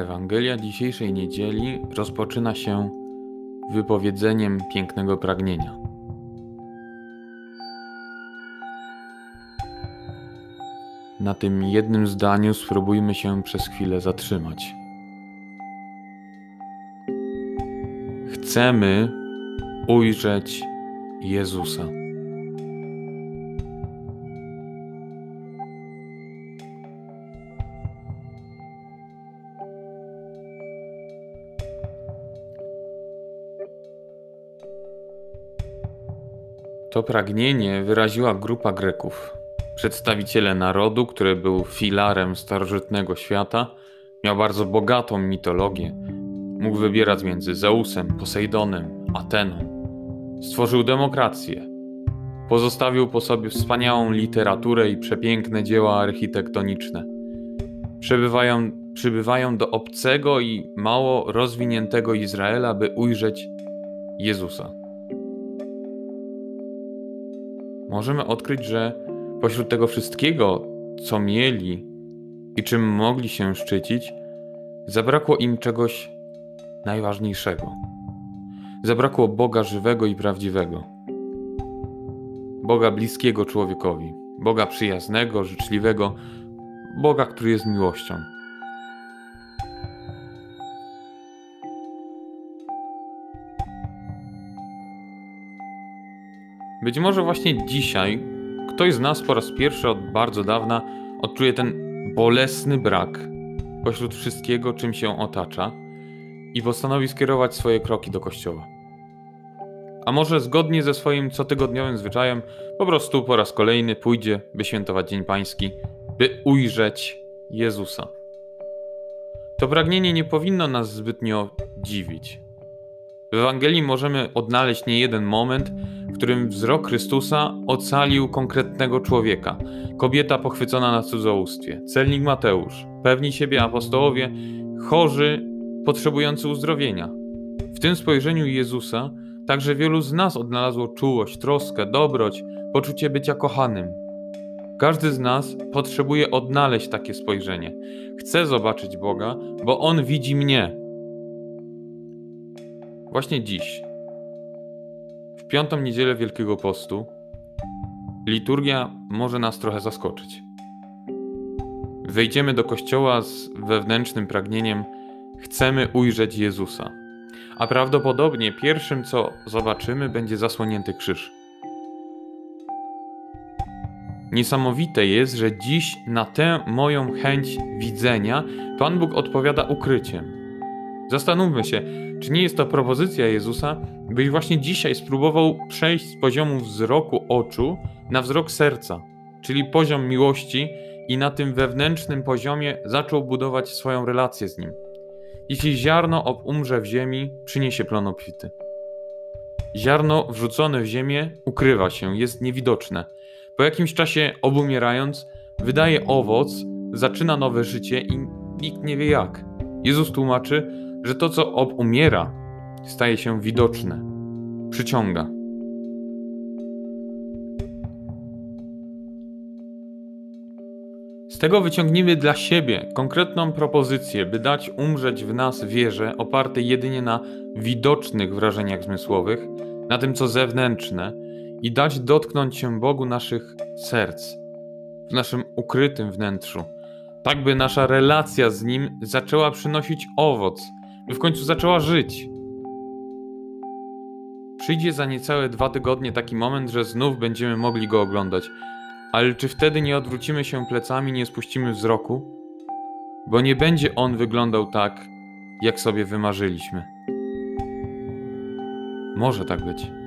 Ewangelia dzisiejszej niedzieli rozpoczyna się wypowiedzeniem pięknego pragnienia. Na tym jednym zdaniu spróbujmy się przez chwilę zatrzymać. Chcemy ujrzeć Jezusa. To pragnienie wyraziła grupa Greków. Przedstawiciele narodu, który był filarem starożytnego świata, miał bardzo bogatą mitologię. Mógł wybierać między Zeusem, Posejdonem, Ateną. Stworzył demokrację. Pozostawił po sobie wspaniałą literaturę i przepiękne dzieła architektoniczne. Przybywają, przybywają do obcego i mało rozwiniętego Izraela, by ujrzeć Jezusa. Możemy odkryć, że pośród tego wszystkiego, co mieli i czym mogli się szczycić, zabrakło im czegoś najważniejszego. Zabrakło Boga żywego i prawdziwego. Boga bliskiego człowiekowi, Boga przyjaznego, życzliwego, Boga, który jest miłością. Być może właśnie dzisiaj ktoś z nas po raz pierwszy od bardzo dawna odczuje ten bolesny brak pośród wszystkiego, czym się otacza i postanowi skierować swoje kroki do kościoła. A może zgodnie ze swoim cotygodniowym zwyczajem, po prostu po raz kolejny pójdzie, by świętować Dzień Pański, by ujrzeć Jezusa. To pragnienie nie powinno nas zbytnio dziwić. W Ewangelii możemy odnaleźć niejeden moment, w którym wzrok Chrystusa ocalił konkretnego człowieka. Kobieta pochwycona na cudzołóstwie, celnik Mateusz, pewni siebie apostołowie, chorzy, potrzebujący uzdrowienia. W tym spojrzeniu Jezusa także wielu z nas odnalazło czułość, troskę, dobroć, poczucie bycia kochanym. Każdy z nas potrzebuje odnaleźć takie spojrzenie. Chce zobaczyć Boga, bo On widzi mnie. Właśnie dziś, w piątą niedzielę Wielkiego Postu, liturgia może nas trochę zaskoczyć. Wejdziemy do kościoła z wewnętrznym pragnieniem chcemy ujrzeć Jezusa. A prawdopodobnie pierwszym, co zobaczymy, będzie zasłonięty krzyż. Niesamowite jest, że dziś na tę moją chęć widzenia Pan Bóg odpowiada ukryciem. Zastanówmy się, czy nie jest to propozycja Jezusa, byś właśnie dzisiaj spróbował przejść z poziomu wzroku oczu na wzrok serca, czyli poziom miłości i na tym wewnętrznym poziomie zaczął budować swoją relację z Nim. Jeśli ziarno umrze w ziemi, przyniesie plon obfity. Ziarno wrzucone w ziemię ukrywa się, jest niewidoczne. Po jakimś czasie obumierając, wydaje owoc, zaczyna nowe życie i nikt nie wie jak. Jezus tłumaczy, że to, co obumiera, staje się widoczne, przyciąga. Z tego wyciągnijmy dla siebie konkretną propozycję, by dać umrzeć w nas wierze opartej jedynie na widocznych wrażeniach zmysłowych, na tym co zewnętrzne i dać dotknąć się Bogu naszych serc, w naszym ukrytym wnętrzu, tak by nasza relacja z Nim zaczęła przynosić owoc, w końcu zaczęła żyć. Przyjdzie za niecałe dwa tygodnie taki moment, że znów będziemy mogli go oglądać, ale czy wtedy nie odwrócimy się plecami, nie spuścimy wzroku? Bo nie będzie on wyglądał tak, jak sobie wymarzyliśmy. Może tak być.